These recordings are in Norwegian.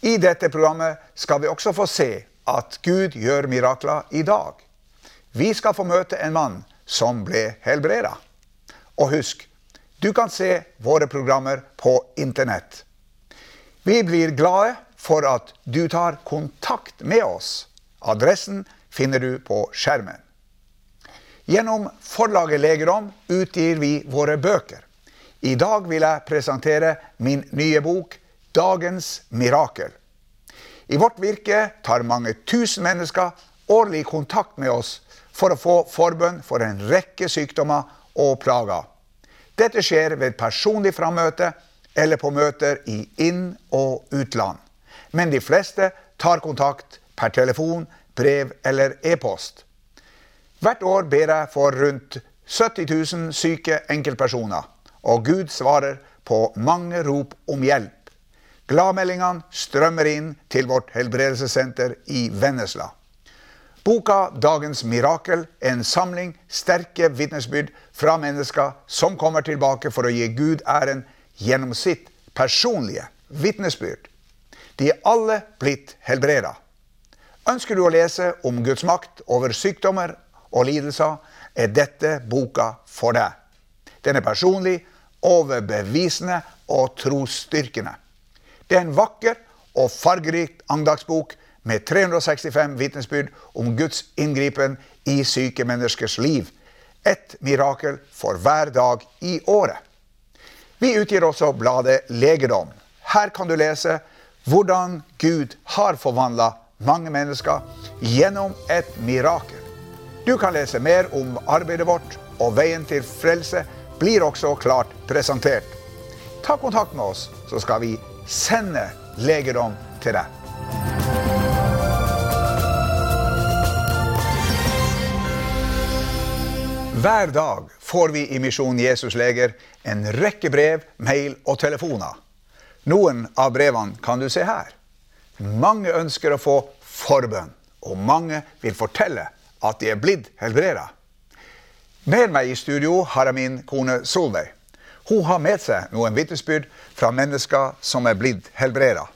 I dette programmet skal vi også få se at Gud gjør mirakler i dag. Vi skal få møte en mann som ble helbreda. Og husk, du kan se våre programmer på Internett. Vi blir glade for at du tar kontakt med oss. Adressen finner du på skjermen. Gjennom forlaget Legerom utgir vi våre bøker. I dag vil jeg presentere min nye bok Dagens mirakel. I vårt virke tar mange tusen mennesker årlig kontakt med oss for å få forbønn for en rekke sykdommer og plager. Dette skjer ved personlig frammøte eller på møter i inn- og utland. Men de fleste tar kontakt per telefon, brev eller e-post. Hvert år ber jeg for rundt 70 000 syke enkeltpersoner, og Gud svarer på mange rop om hjelp. Gladmeldingene strømmer inn til vårt helbredelsessenter i Vennesla. Boka 'Dagens mirakel' er en samling sterke vitnesbyrd fra mennesker som kommer tilbake for å gi Gud æren gjennom sitt personlige vitnesbyrd. De er alle blitt helbreda. Ønsker du å lese om Guds makt over sykdommer og lidelser, er dette boka for deg. Den er personlig, overbevisende og trosstyrkende. Det er en vakker og fargerik andagsbok med 365 vitnesbyrd om Guds inngripen i syke menneskers liv. Et mirakel for hver dag i året. Vi utgir også bladet Legedom. Her kan du lese hvordan Gud har forvandla mange mennesker gjennom et mirakel. Du kan lese mer om arbeidet vårt, og veien til frelse blir også klart presentert. Ta kontakt med oss, så skal vi sender legedom til deg. Hver dag får vi i Misjon Jesus Leger en rekke brev, mail og telefoner. Noen av brevene kan du se her. Mange ønsker å få forbønn, og mange vil fortelle at de er blitt helbreda. Med meg i studio har jeg min kone Solveig. Hun har med seg noen vitnesbyrd fra mennesker som er blitt helbreda.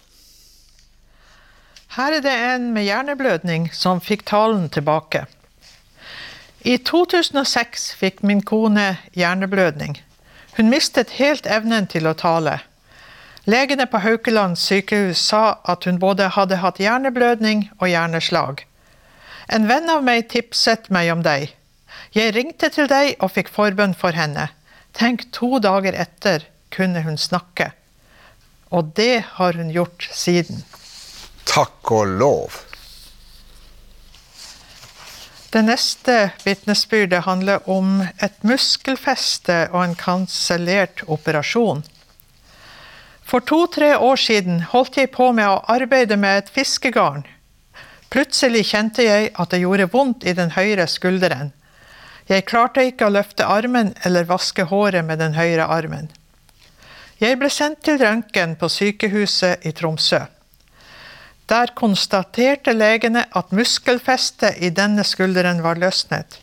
Her er det en med hjerneblødning som fikk talen tilbake. I 2006 fikk min kone hjerneblødning. Hun mistet helt evnen til å tale. Legene på Haukeland sykehus sa at hun både hadde hatt hjerneblødning og hjerneslag. En venn av meg tipset meg om deg. Jeg ringte til deg og fikk forbønn for henne. Tenk, to dager etter kunne hun snakke. Og det har hun gjort siden. Takk og lov. Det neste vitnesbyrdet handler om et muskelfeste og en kansellert operasjon. For to-tre år siden holdt jeg på med å arbeide med et fiskegarn. Plutselig kjente jeg at det gjorde vondt i den høyre skulderen. Jeg klarte ikke å løfte armen eller vaske håret med den høyre armen. Jeg ble sendt til røntgen på sykehuset i Tromsø. Der konstaterte legene at muskelfestet i denne skulderen var løsnet.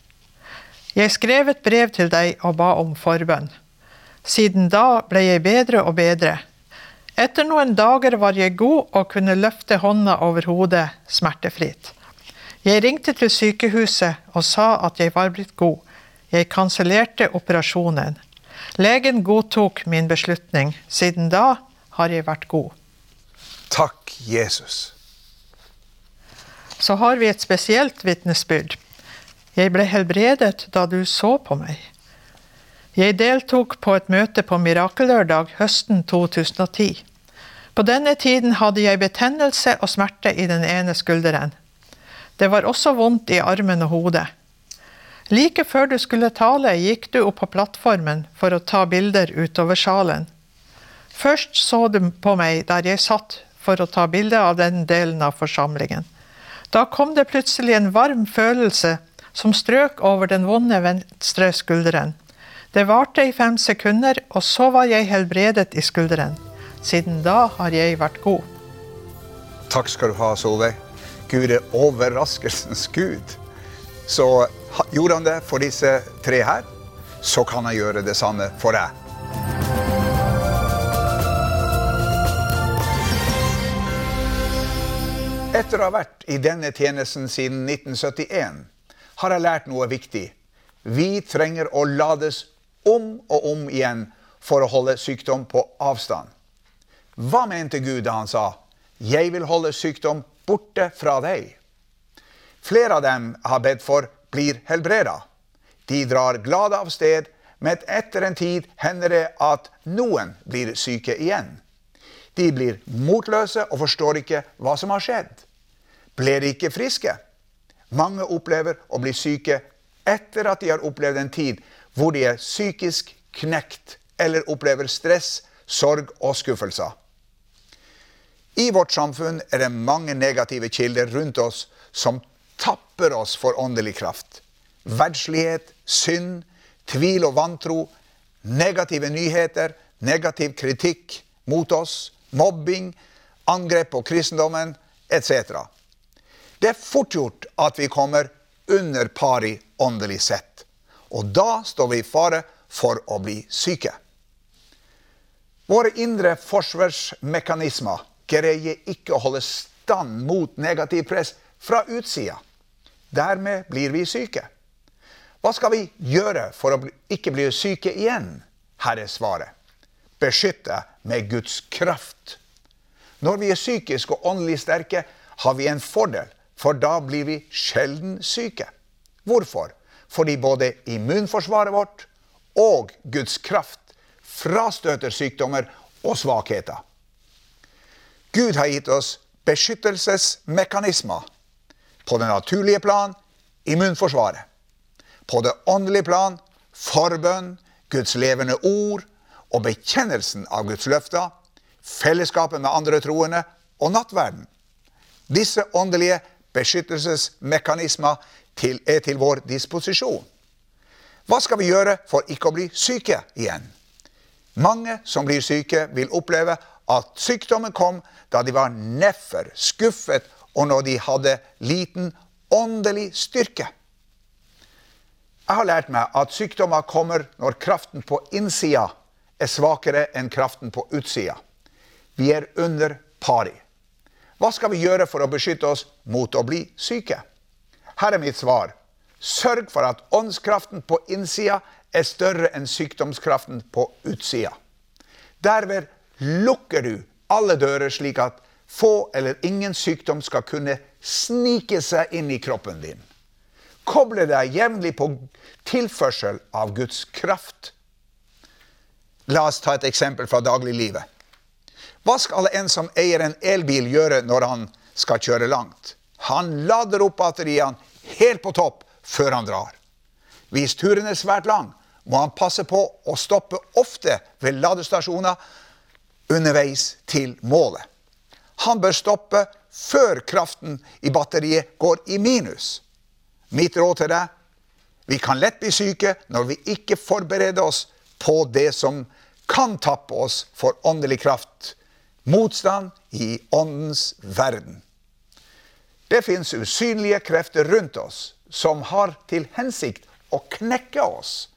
Jeg skrev et brev til deg og ba om forbønn. Siden da ble jeg bedre og bedre. Etter noen dager var jeg god og kunne løfte hånda over hodet smertefritt. Jeg ringte til sykehuset og sa at jeg var blitt god. Jeg kansellerte operasjonen. Legen godtok min beslutning. Siden da har jeg vært god. Takk, Jesus. Så har vi et spesielt vitnesbyrd. Jeg ble helbredet da du så på meg. Jeg deltok på et møte på Mirakellørdag høsten 2010. På denne tiden hadde jeg betennelse og smerte i den ene skulderen. Det var også vondt i armen og hodet. Like før du skulle tale, gikk du opp på plattformen for å ta bilder utover salen. Først så du på meg der jeg satt for å ta bilde av den delen av forsamlingen. Da kom det plutselig en varm følelse som strøk over den vonde venstre skulderen. Det varte i fem sekunder, og så var jeg helbredet i skulderen. Siden da har jeg vært god. Takk skal du ha, Solveig. Gud er overraskelsens gud. Så gjorde han det for disse tre her, så kan han gjøre det samme for deg. Etter å ha vært i denne tjenesten siden 1971 har jeg lært noe viktig. Vi trenger å lades om og om igjen for å holde sykdom på avstand. Hva mente Gud da han sa 'Jeg vil holde sykdom borte fra deg'? Flere av dem har bedt for, blir helbreda. De drar glade av sted, men etter en tid hender det at noen blir syke igjen. De blir motløse og forstår ikke hva som har skjedd. Ble de ikke friske? Mange opplever å bli syke etter at de har opplevd en tid hvor de er psykisk knekt eller opplever stress, sorg og skuffelser. I vårt samfunn er det mange negative kilder rundt oss som tapper oss for åndelig kraft. Verdslighet, synd, tvil og vantro, negative nyheter, negativ kritikk mot oss, mobbing, angrep på kristendommen etc. Det er fort gjort at vi kommer under pari åndelig sett. Og da står vi i fare for å bli syke. Våre indre forsvarsmekanismer greier ikke å holde stand mot negativ press fra utsida. Dermed blir vi syke. Hva skal vi gjøre for å ikke bli syke igjen? Her er svaret. Beskytte med Guds kraft. Når vi er psykisk og åndelig sterke, har vi en fordel, for da blir vi sjelden syke. Hvorfor? Fordi både immunforsvaret vårt og Guds kraft frastøter sykdommer og svakheter. Gud har gitt oss beskyttelsesmekanismer. På det naturlige plan immunforsvaret. På det åndelige plan forbønn, Guds levende ord og bekjennelsen av Guds løfter, fellesskapet med andre troende og nattverden. Disse åndelige beskyttelsesmekanismer til, er til vår disposisjon. Hva skal vi gjøre for ikke å bli syke igjen? Mange som blir syke, vil oppleve at sykdommen kom da de var neffer, skuffet, og når de hadde liten åndelig styrke. Jeg har lært meg at sykdommer kommer når kraften på innsida er svakere enn kraften på utsida. Vi er under pari. Hva skal vi gjøre for å beskytte oss mot å bli syke? Her er mitt svar. Sørg for at åndskraften på innsida er større enn sykdomskraften på utsida. Derved lukker du alle dører, slik at få eller ingen sykdom skal kunne snike seg inn i kroppen din. Koble deg jevnlig på tilførsel av Guds kraft. La oss ta et eksempel fra dagliglivet. Hva skal en som eier en elbil gjøre når han skal kjøre langt? Han lader opp batteriene helt på topp før han drar. Hvis turen er svært lang, må han passe på å stoppe ofte ved ladestasjoner underveis til målet. Han bør stoppe før kraften i batteriet går i minus. Mitt råd til deg vi kan lett bli syke når vi ikke forbereder oss på det som kan tappe oss for åndelig kraft. Motstand i åndens verden. Det fins usynlige krefter rundt oss som har til hensikt å knekke oss.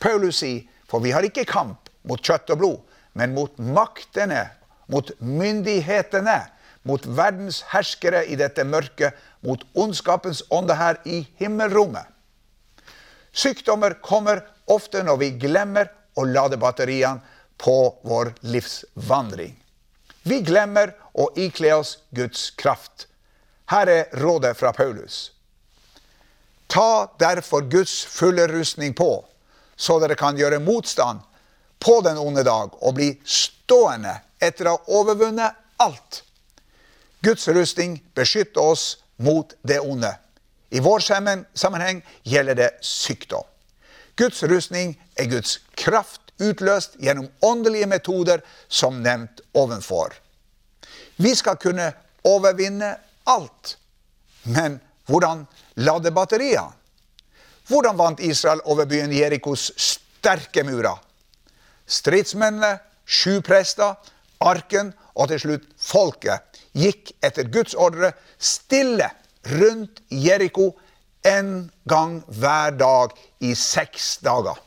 Paulus sier, for vi har ikke kamp mot kjøtt og blod, men mot maktene, mot myndighetene, mot verdens herskere i dette mørket, mot ondskapens ånde her i himmelrommet. Sykdommer kommer ofte når vi glemmer å lade batteriene på vår livsvandring. Vi glemmer å ikle oss Guds kraft. Her er rådet fra Paulus. Ta derfor Guds fulle rustning på, så dere kan gjøre motstand på den onde dag og bli stående etter å ha overvunnet alt. Guds rustning beskytter oss mot det onde. I vår sammenheng gjelder det sykdom. Guds rustning er Guds kraft utløst gjennom åndelige metoder, som nevnt ovenfor. Vi skal kunne overvinne alt. Men hvordan lade batteriene? Hvordan vant Israel over byen Jerikos sterke murer? Stridsmennene, sju prester, arken og til slutt folket gikk etter Guds ordre stille rundt Jeriko en gang hver dag i seks dager.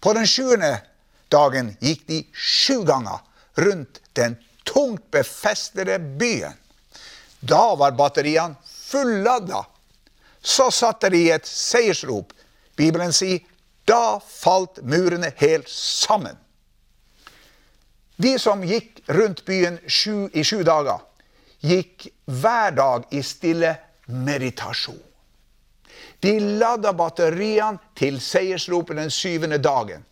På den sjuende dagen gikk de sju ganger rundt den tungt befestede byen. Da var batteriene fulladda. Så satte de et seiersrop. Bibelen sier da falt murene helt sammen. De som gikk rundt byen sju, i sju dager, gikk hver dag i stille meditasjon. De lada batteriene til seiersropet den syvende dagen.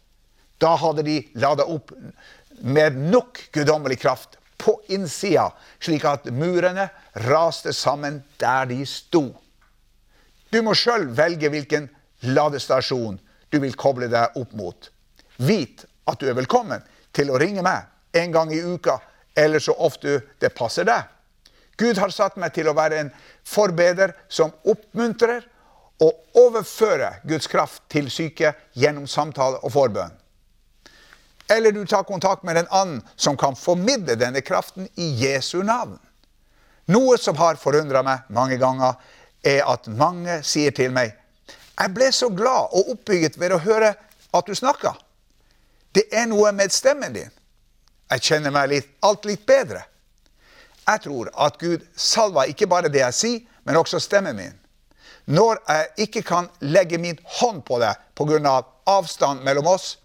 Da hadde de lada opp med nok guddommelig kraft på innsida, slik at murene raste sammen der de sto. Du må sjøl velge hvilken ladestasjon du vil koble deg opp mot. Vit at du er velkommen til å ringe meg en gang i uka, eller så ofte det passer deg. Gud har satt meg til å være en forbeder som oppmuntrer og overfører Guds kraft til syke gjennom samtale og forbønn. Eller du tar kontakt med en annen som kan formidle denne kraften i Jesu navn. Noe som har forundra meg mange ganger, er at mange sier til meg Jeg ble så glad og oppbygget ved å høre at du snakka. Det er noe med stemmen din. Jeg kjenner meg litt, alt litt bedre. Jeg tror at Gud salver ikke bare det jeg sier, men også stemmen min. Når jeg ikke kan legge min hånd på det pga. Av avstand mellom oss,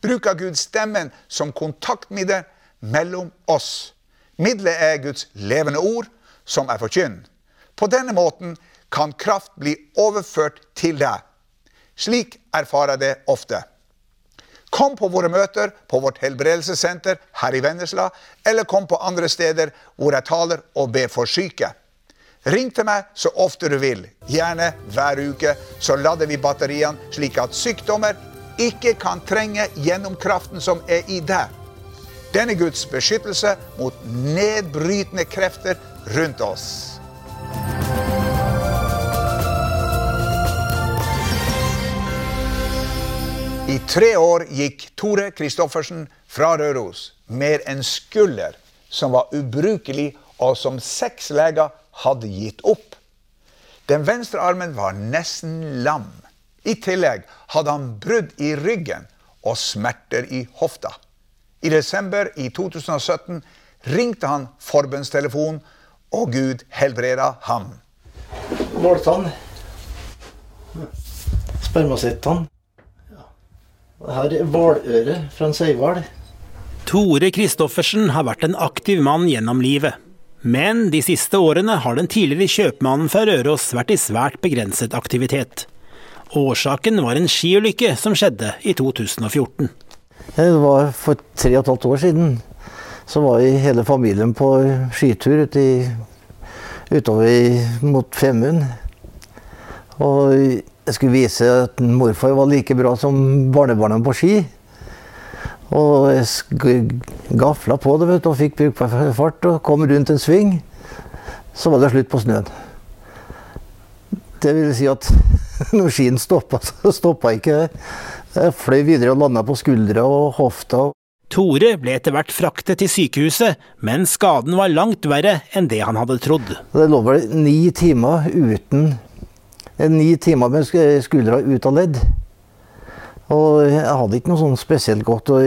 bruker Gud stemmen som kontaktmiddel mellom oss. Middelet er Guds levende ord, som er forkynner. På denne måten kan kraft bli overført til deg. Slik erfarer jeg det ofte. Kom på våre møter på vårt helbredelsessenter her i Vennesla, eller kom på andre steder hvor jeg taler og ber for syke. Ring til meg så ofte du vil, gjerne hver uke, så lader vi batteriene slik at sykdommer ikke kan trenge gjennom kraften som er i deg. Denne Guds beskyttelse mot nedbrytende krefter rundt oss. I tre år gikk Tore Kristoffersen fra Røros med en skulder som var ubrukelig, og som seks leger hadde gitt opp. Den venstre armen var nesten lam. I tillegg hadde han brudd i ryggen og smerter i hofta. I desember i 2017 ringte han forbundstelefonen, og Gud helbreda ham. Måltann. Spermasittann. Her er hvaløre fra en seihval. Tore Christoffersen har vært en aktiv mann gjennom livet. Men de siste årene har den tidligere kjøpmannen fra Røros vært i svært begrenset aktivitet. Årsaken var en skiulykke som skjedde i 2014. Det var for tre og et halvt år siden. Så var vi hele familien på skitur ute i, utover mot Femund. Og jeg skulle vise at morfar var like bra som barnebarna på ski. Og jeg gafla på det vet du, og fikk brukbar fart og kom rundt en sving. Så var det slutt på snøen. Det vil si at når skien stoppa, så stoppa ikke det. Jeg fløy videre og landa på skuldra og hofta. Tore ble etter hvert fraktet til sykehuset, men skaden var langt verre enn det han hadde trodd. Det lå vel ni timer uten ni timer med skuldra ut av ledd. Og jeg hadde ikke noe sånn spesielt godt. og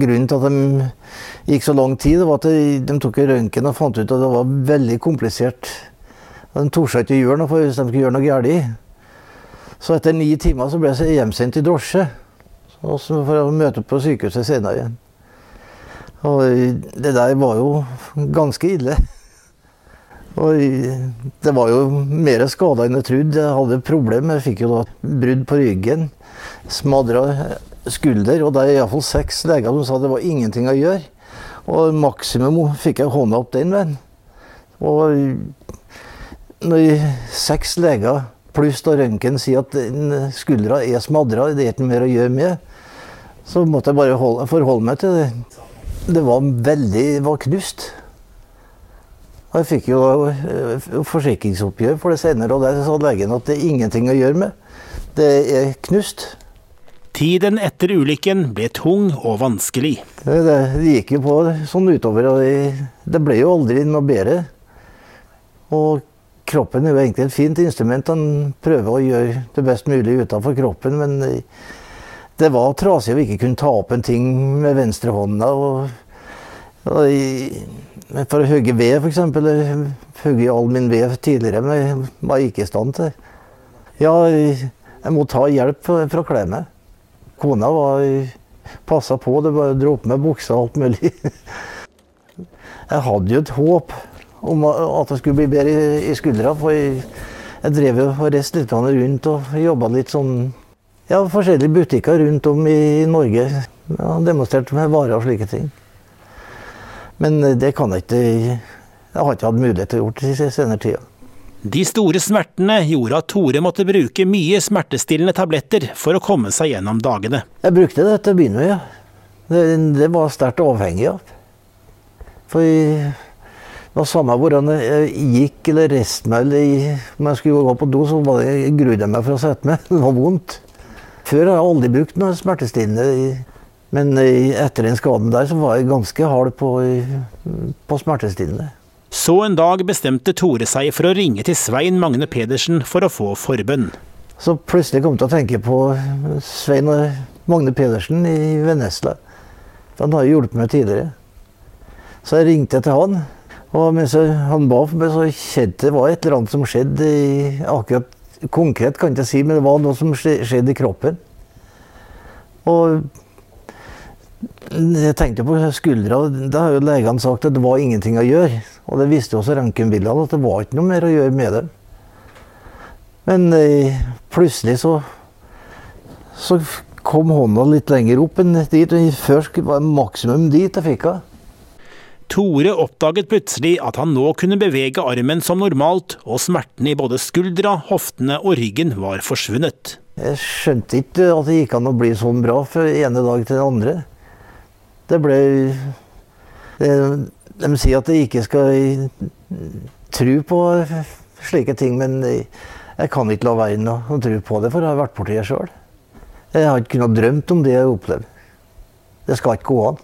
Grunnen til at de gikk så lang tid, var at de, tok røntgen og fant ut at det var veldig komplisert. De torde ikke gjøre noe hvis de skulle gjøre noe galt. Så etter ni timer så ble jeg hjemsendt i drosje for å møte på sykehuset senere igjen. Og det der var jo ganske ille. Og det var jo mer skada enn jeg trodde. Jeg hadde problemer. Jeg fikk jo da brudd på ryggen, smadra skulder. Og det er iallfall seks leger som sa det var ingenting å gjøre. Og maksimum fikk jeg hånda opp den veien. Og når seks leger pluss da røntgen sier at skuldra er smadra, det er ikke mer å gjøre med, så måtte jeg bare holde, forholde meg til det. Det var veldig var knust. Og jeg fikk jo eh, forsikringsoppgjør for det senere, og der sa legen at det er ingenting å gjøre med. Det er knust. Tiden etter ulykken ble tung og vanskelig. Det, det, det gikk jo på sånn utover, og det, det ble jo aldri noe bedre. Og kroppen er jo egentlig et fint instrument. Han prøver å gjøre det best mulig utenfor kroppen, men det var trasig å ikke kunne ta opp en ting med venstrehånda. Og, og for å hugge ved, f.eks. Hogge all min ved tidligere, men jeg var ikke i stand til det. Ja, jeg må ta hjelp for å kle meg. Kona var passa på. Det bare dro opp med buksa og alt mulig. Jeg hadde jo et håp om at det skulle bli bedre i, skuldra. For jeg, jeg drev og reiste litt rundt og jobba litt sånn Ja, forskjellige butikker rundt om i Norge. Ja, demonstrerte med varer og slike ting. Men det kan jeg ikke Jeg har ikke hatt mulighet til å gjøre det i senere tida. De store smertene gjorde at Tore måtte bruke mye smertestillende tabletter for å komme seg gjennom dagene. Jeg brukte det til å begynne med, ja. Det, det var sterkt avhengig av. For jeg det var samme hvordan jeg gikk eller reiste meg, eller om jeg skulle gå på do, så var det, jeg grudde jeg meg for å sette meg. Det var vondt. Før har jeg aldri brukt noe smertestillende. Men etter den skaden der, så var jeg ganske hard på, på smertestillende. Så en dag bestemte Tore seg for å ringe til Svein Magne Pedersen for å få forbønn. Så plutselig kom jeg til å tenke på Svein Magne Pedersen i Vennesla. Han har jo hjulpet meg tidligere. Så jeg ringte til han. Og mens han ba for meg, så kjente det var et eller annet som skjedde. akkurat Konkret kan jeg ikke si, men det var noe som skjedde i kroppen. Og jeg tenkte på skuldra. Da har jo legene sagt at det var ingenting å gjøre. Og det visste også røntgenbildene, at det var ikke noe mer å gjøre med dem. Men eh, plutselig så, så kom hånda litt lenger opp enn dit. Før var det maksimum dit jeg fikk henne. Tore oppdaget plutselig at han nå kunne bevege armen som normalt, og smertene i både skuldra, hoftene og ryggen var forsvunnet. Jeg skjønte ikke at det gikk an å bli sånn bra fra ene dag til den andre. Det ble det, De sier at jeg ikke skal tro på slike ting, men jeg kan ikke la være å tro på det, for jeg har vært borti det sjøl. Jeg har ikke kunnet drømt om det jeg har opplevd. Det skal ikke gå an.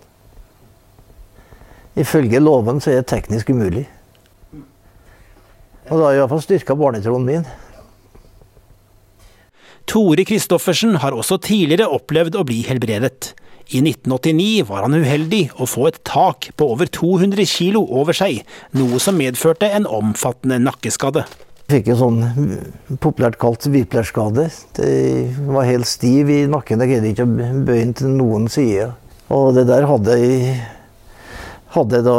Ifølge loven så er det teknisk umulig. Og da har jeg iallfall styrka barnetroen min. Tore Christoffersen har også tidligere opplevd å bli helbredet. I 1989 var han uheldig å få et tak på over 200 kilo over seg, noe som medførte en omfattende nakkeskade. Jeg fikk en sånn populært kalt viplerskade. Jeg var helt stiv i nakken. Jeg greide ikke å bøye den til noen side. Og det der hadde jeg hadde da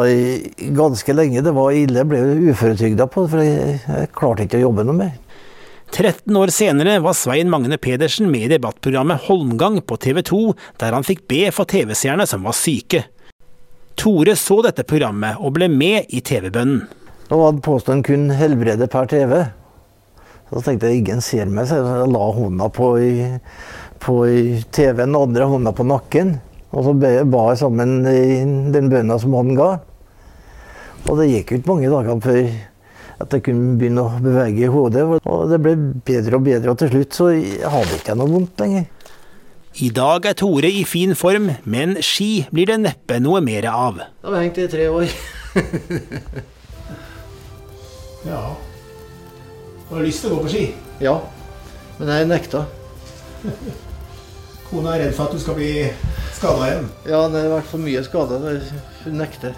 ganske lenge. Det var ille. Jeg ble uføretrygda på det, for jeg, jeg klarte ikke å jobbe noe mer. 13 år senere var Svein Magne Pedersen med i debattprogrammet Holmgang på TV 2, der han fikk be for TV-seerne som var syke. Tore så dette programmet og ble med i TV-bønnen. Da var påstanden kun helbrede per TV. Så tenkte jeg ingen ser meg, så jeg la hånda på, på TV-en og andre hånda på nakken. Og så ba jeg sammen den bønna som han ga. Og det gikk ikke mange dagene før at jeg kunne begynne å bevege hodet. Og det ble bedre og bedre, og til slutt så hadde ikke jeg noe vondt lenger. I dag er Tore i fin form, men ski blir det neppe noe mer av. Da har vi hengt i tre år. ja. Du har lyst til å gå på ski? Ja, men jeg nekta. Kona er redd for at du skal bli skada igjen? Ja, det har vært for mye skade. Hun nekter.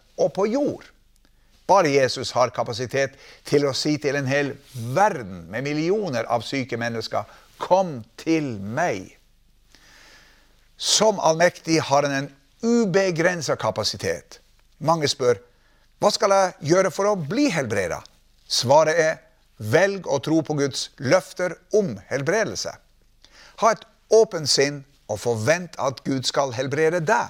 og på jord'. Bare Jesus har kapasitet til å si til en hel verden med millioner av syke mennesker, 'Kom til meg'. Som allmektig har han en ubegrensa kapasitet. Mange spør hva skal jeg gjøre for å bli helbreda? Svaret er velg å tro på Guds løfter om helbredelse. Ha et åpent sinn og forvent at Gud skal helbrede deg.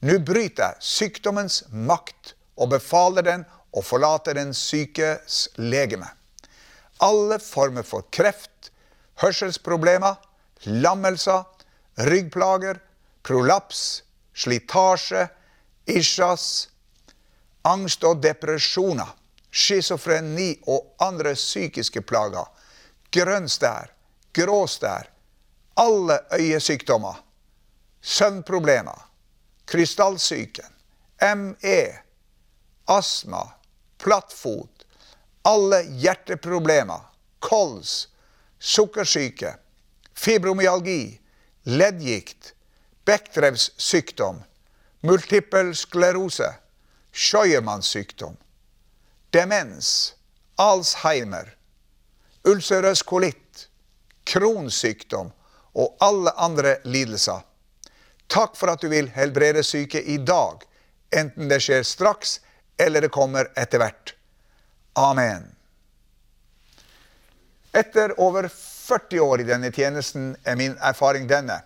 Nå bryter jeg sykdommens makt og befaler den å forlate den sykes legeme. Alle former for kreft, hørselsproblemer, lammelser, ryggplager, prolaps, slitasje, isjas, angst og depresjoner, schizofreni og andre psykiske plager, grønn stær, grå stær, alle øyesykdommer, søvnproblemer, krystallsyken, ME, astma, plattfot, alle hjerteproblemer, kols, sukkersyke, fibromyalgi, leddgikt, Bechdrevs sykdom, multippel sklerose, Scheuermanns sykdom, demens, Alzheimer, ulcerøs kolitt, kronsykdom og alle andre lidelser. Takk for at du vil helbrede syke i dag, enten det skjer straks eller det kommer etter hvert. Amen. Etter over 40 år i denne tjenesten er min erfaring denne.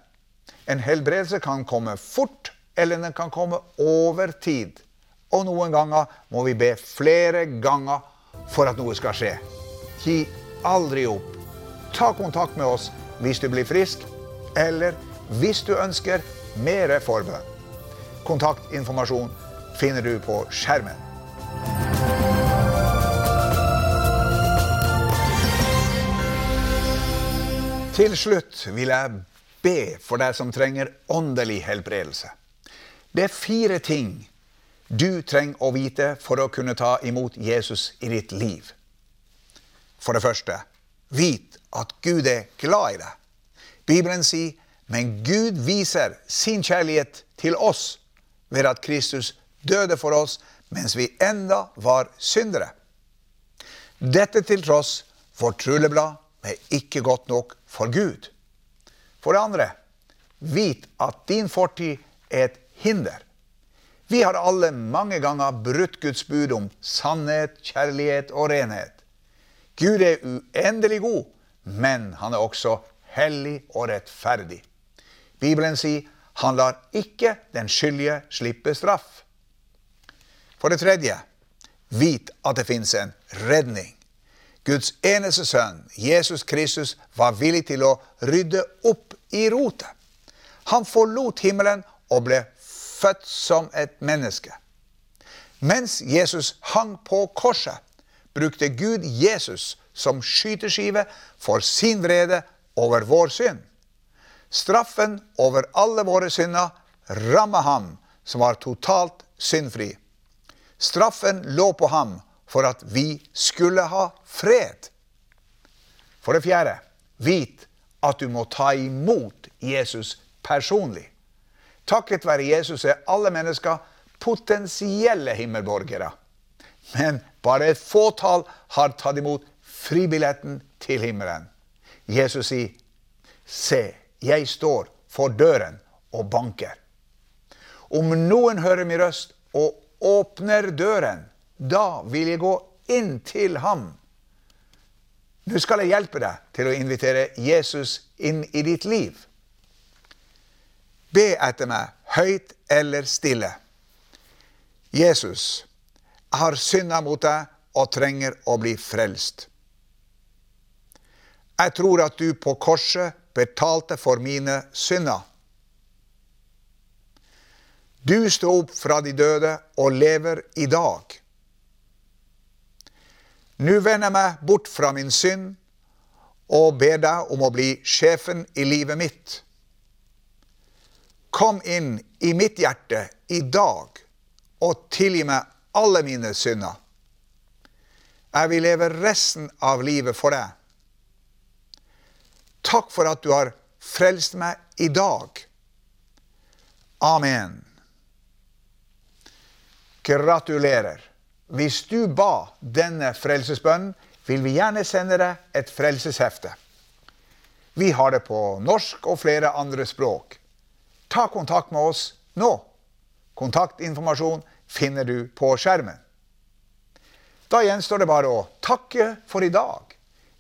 En helbredelse kan komme fort, eller den kan komme over tid. Og noen ganger må vi be flere ganger for at noe skal skje. Gi aldri opp. Ta kontakt med oss hvis du blir frisk, eller hvis du ønsker mer forbønn. Kontaktinformasjon finner du på skjermen. Til slutt vil jeg be for deg som trenger åndelig helbredelse. Det er fire ting du trenger å vite for å kunne ta imot Jesus i ditt liv. For det første, vit at Gud er glad i deg. Bibelen sier, men Gud viser sin kjærlighet til oss ved at Kristus døde for oss mens vi enda var syndere. Dette til tross, vårt trulleblad er ikke godt nok for Gud. For det andre, vit at din fortid er et hinder. Vi har alle mange ganger brutt Guds bud om sannhet, kjærlighet og renhet. Gud er uendelig god, men han er også hellig og rettferdig. Bibelen sier han lar ikke den skyldige slippe straff. For det tredje, vit at det fins en redning. Guds eneste sønn, Jesus Kristus, var villig til å rydde opp i rotet. Han forlot himmelen og ble født som et menneske. Mens Jesus hang på korset, brukte Gud Jesus som skyteskive for sin vrede over vår synd. Straffen over alle våre synder rammet ham som var totalt syndfri. Straffen lå på ham for at vi skulle ha fred. For det fjerde, vit at du må ta imot Jesus personlig. Takket være Jesus er alle mennesker potensielle himmelborgere. Men bare et fåtall har tatt imot fribilletten til himmelen. Jesus sier, 'Se, jeg står for døren og banker.' Om noen hører min røst og åpner døren, da vil jeg gå inn til ham. Nå skal jeg hjelpe deg til å invitere Jesus inn i ditt liv. Be etter meg høyt eller stille. Jesus, jeg har synda mot deg og trenger å bli frelst. Jeg tror at du på korset betalte for mine synder. Du sto opp fra de døde og lever i dag. Nå vender jeg meg bort fra min synd og ber deg om å bli sjefen i livet mitt. Kom inn i mitt hjerte i dag og tilgi meg alle mine synder. Jeg vil leve resten av livet for deg. Takk for at du har frelst meg i dag. Amen. Gratulerer. Hvis du ba denne frelsesbønnen, vil vi gjerne sende deg et frelseshefte. Vi har det på norsk og flere andre språk. Ta kontakt med oss nå. Kontaktinformasjon finner du på skjermen. Da gjenstår det bare å takke for i dag.